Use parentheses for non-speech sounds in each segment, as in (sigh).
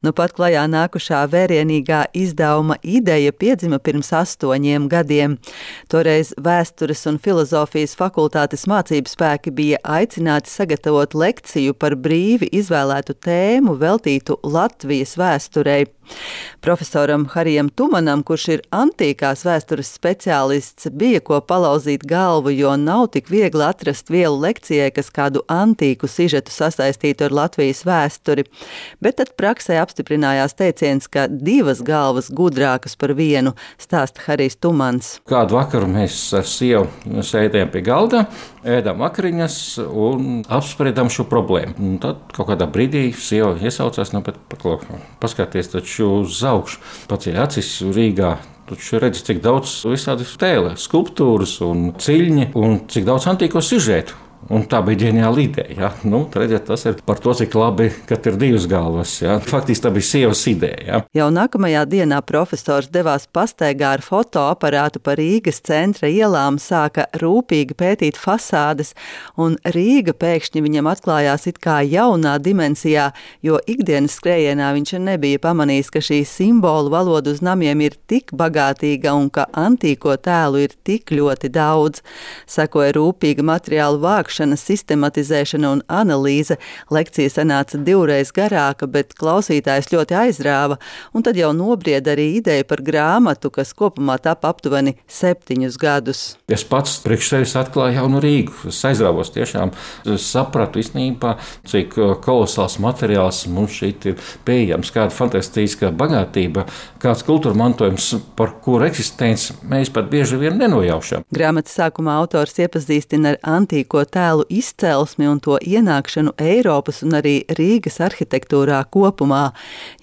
Nu pat klajā nākušā vērienīgā izdevuma ideja piedzima pirms astoņiem gadiem. Toreiz vēstures un filozofijas fakultātes mācību spēki bija aicināti sagatavot lekciju par brīvi izvēlētu tēmu veltītu Latvijas vēsturei. Profesoram Harijam Tumanam, kurš ir antīkās vēstures speciālists, bija ko palauzīt galvu, jo nav tik viegli atrast vielu lekcijai, kas kādu antīku sižetu sasaistītu ar Latvijas vēsturi. Bet tad praksē apstiprinājās teiciens, ka divas galvas gudrākas par vienu, stāsta Harijs Tumans. Kādu vakaru mēs ar sievu sēdējām pie galda, ēdām vakariņas un apspriedām šo problēmu. Un tad kaut kādā brīdī sieva iesaucās, nu, paskaties, taču augšu uz augšu. Paceļ acis Rīgā. Tur redz, cik daudz visādi tēlē, skulptūras un ciļņi un cik daudz antīko sižetu. Un tā bija ģeniāla ideja. Ja? Nu, redziet, tas ir par to, cik labi, ka ir divas galvas. Ja? Faktiski tā bija sievas ideja. Ja? Jau nākamajā dienā profesors devās pastaigā ar fotoaparātu pa Rīgas centra ielām, sāka rūpīgi pētīt fasādes, un Rīga pēkšņi viņam atklājās it kā jaunā dimensijā, jo ikdienas skrējienā viņš nebija pamanījis, ka šī simbolu valoda uz namiem ir tik bagātīga un ka antīko tēlu ir tik ļoti daudz. Sekoja rūpīga materiālu vākšana vākšana, sistematizēšana un analīze. Lekcija sanāca divreiz garāka, bet klausītājs ļoti aizrāva, un tad jau nobrieda arī ideja par grāmatu, kas kopumā tapa aptuveni septiņus gadus. Es pats priekš sevis atklāju jaunu Rīgu. Es aizrāvos tiešām, es sapratu īstenībā, cik uh, kolosāls materiāls mums šeit ir pieejams, kāda fantastiska bagātība, kāds kultūra mantojums, par kuru eksistenci mēs pat bieži vien nenojaušam. Grāmatas sākumā autors iepazīstina ar antīko tēlu tēlu izcelsmi un to ienākšanu Eiropas un arī Rīgas arhitektūrā kopumā.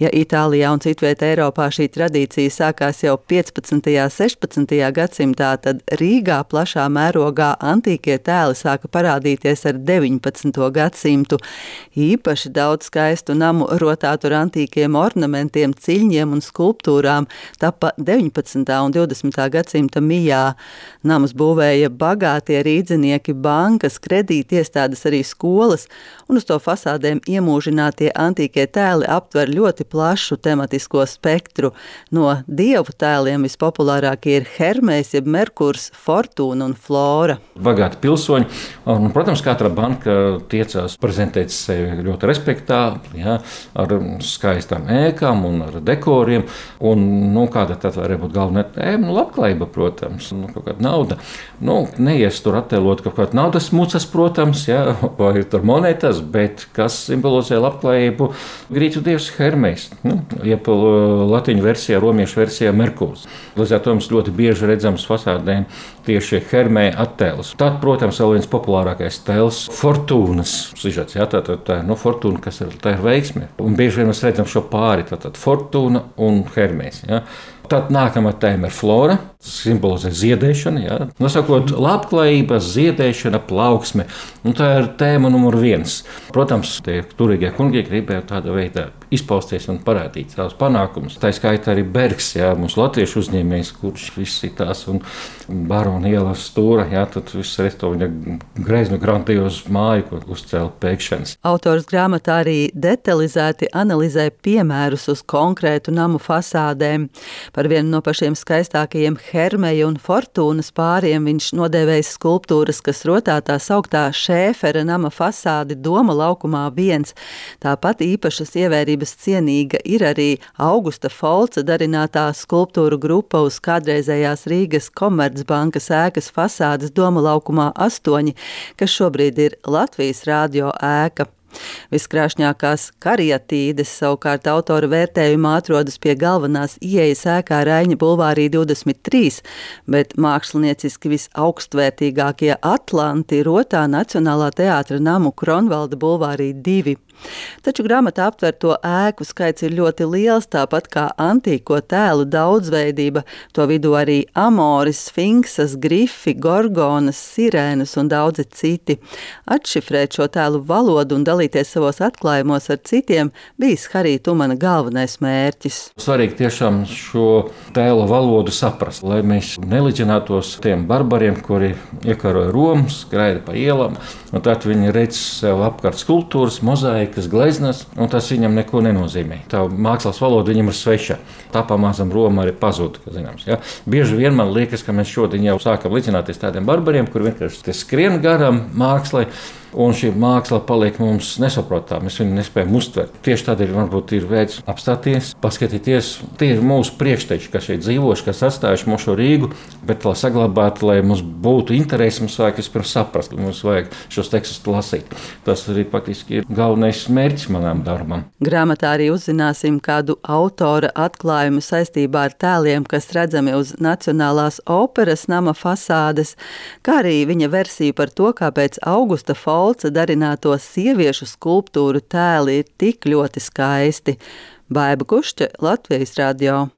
Ja Itālijā un citvietā Eiropā šī tradīcija sākās jau 15. un 16. gadsimtā, tad Rīgā plašā mērogā antīkie tēli sāka parādīties ar 19. gadsimtu. Īpaši daudz skaistu namu rotātu ar antīkiem ornamentiem, ciļņiem un skulptūrām tapa 19. un 20. gadsimta mijā. Namus būvēja bagātie rīdzinieki, bankas, kredīti iestādes, arī skolas, un uz to fasādēm iemūžinātie antīkie tēli aptver ļoti plašu tematisko spektru. No dievu tēliem vispopulārākie ir Hermēs, jeb Merkurs, Fortūna un Flora. Bagāti pilsoņi, un, protams, katra banka tiecās prezentēt sevi ļoti respektābli, ja, ar skaistām ēkām un ar dekoriem. Un, nu, kāda tad var būt galvenā tēma? Nu, labklājība, protams, nu, kaut kāda nauda. Nu, neies tur attēlot kaut kādu naudas mucas, protams, ja, (laughs) vai tur monētas, bet kas simbolizē labklājību, grītu dievs Hermēs, nu, jeb latīņu versijā, romiešu versijā Merkūrs. Līdz ar to mums ļoti bieži redzams fasādēm tieši Hermē attēlus. Tad, protams, vēl viens populārākais tēls - fortūnas sižets. Jā, tā, tā, tā, nu, fortūna, kas ir, tā ir veiksme. Un bieži vien mēs redzam šo pāri, tātad fortūna un Hermēs. Jā. Tad nākamā tēma ir flora, simbolizē ziedēšanu. Ja? Nosakot, labklājība, ziedēšana, plauksme. Un tā ir tēma numur viens. Protams, tie turīgie kungi gribēja tādā veidā izpausties un parādīt savus panākumus. Tā skaitā arī Bergs, jā, mūsu latviešu uzņēmējs, kurš izsitās un barona ielas stūra, jā, tad viss resto viņa greiznu grantījos māju, ko uzcēla pēkšanas. Autors grāmatā arī detalizēti analizē piemērus uz konkrētu namu fasādēm. Par vienu no pašiem skaistākajiem Hermeja un Fortūnas pāriem viņš nodēvējis skulptūras, kas rotā tā sauktā šēfera nama fasādi Doma laukumā viens. Tāpat īpašas ievērības cienīga ir arī Augusta Folca darinātā skulptūru grupa uz kādreizējās Rīgas Komercbankas ēkas fasādes Doma laukumā astoņi, kas šobrīd ir Latvijas rādio ēka. Viskrāšņākās karietīdes savukārt autora vērtējumā atrodas pie galvenās ieejas ēkā Raņa Bulvārī 23, bet mākslinieciski visaugstvērtīgākie Atlanti rotā Nacionālā teātra namu Kronvalda Bulvārī 2. Taču grāmatā aptverto ēku skaits ir ļoti liels, tāpat kā antīko tēlu daudzveidība, to vidū arī amoris, sfinksas, grifi, gorgonas, sirēnas un daudzi citi. Atšifrēt šo tēlu valodu un dalīties savos atklājumos ar citiem bijis Harija Tumana galvenais mērķis. Svarīgi tiešām šo tēlu valodu saprast, lai mēs neliģinātos tiem barbariem, kuri iekaroja Romu, skraida pa ielām, un tad viņi redz sev apkārt skulptūras, mozaikas liekas gleznas, un tas viņam neko nenozīmē. Tā mākslas valoda viņam ir sveša. Tā pamazām Roma arī pazuda. Ja? Bieži vien man liekas, ka mēs šodien jau sākam līdzināties tādiem barbariem, kur vienkārši skrien garām mākslai un šī māksla paliek mums nesaprotamā. Mēs viņu nespējam uztvert. Tieši tādēļ varbūt ir veids apstāties, paskatīties. Tie ir mūsu priekšteči, kas šeit dzīvojuši, kas atstājuši mūsu Rīgu, bet lai saglabātu, lai mums būtu interesi, mums vajag vispirms saprast, mums vajag šos tekstus lasīt. Tas arī faktiski ir galvenais mērķis manam darbam. Grāmatā arī uzzināsim kādu autora atklājumu saistībā ar tēliem, kas redzami uz Nacionālās operas nama fasādes, kā arī viņa versiju par to, kāpēc Augusta Falka Šolca darināto sieviešu skulptūru tēli ir tik ļoti skaisti. Baiba Kušķa, Latvijas radio.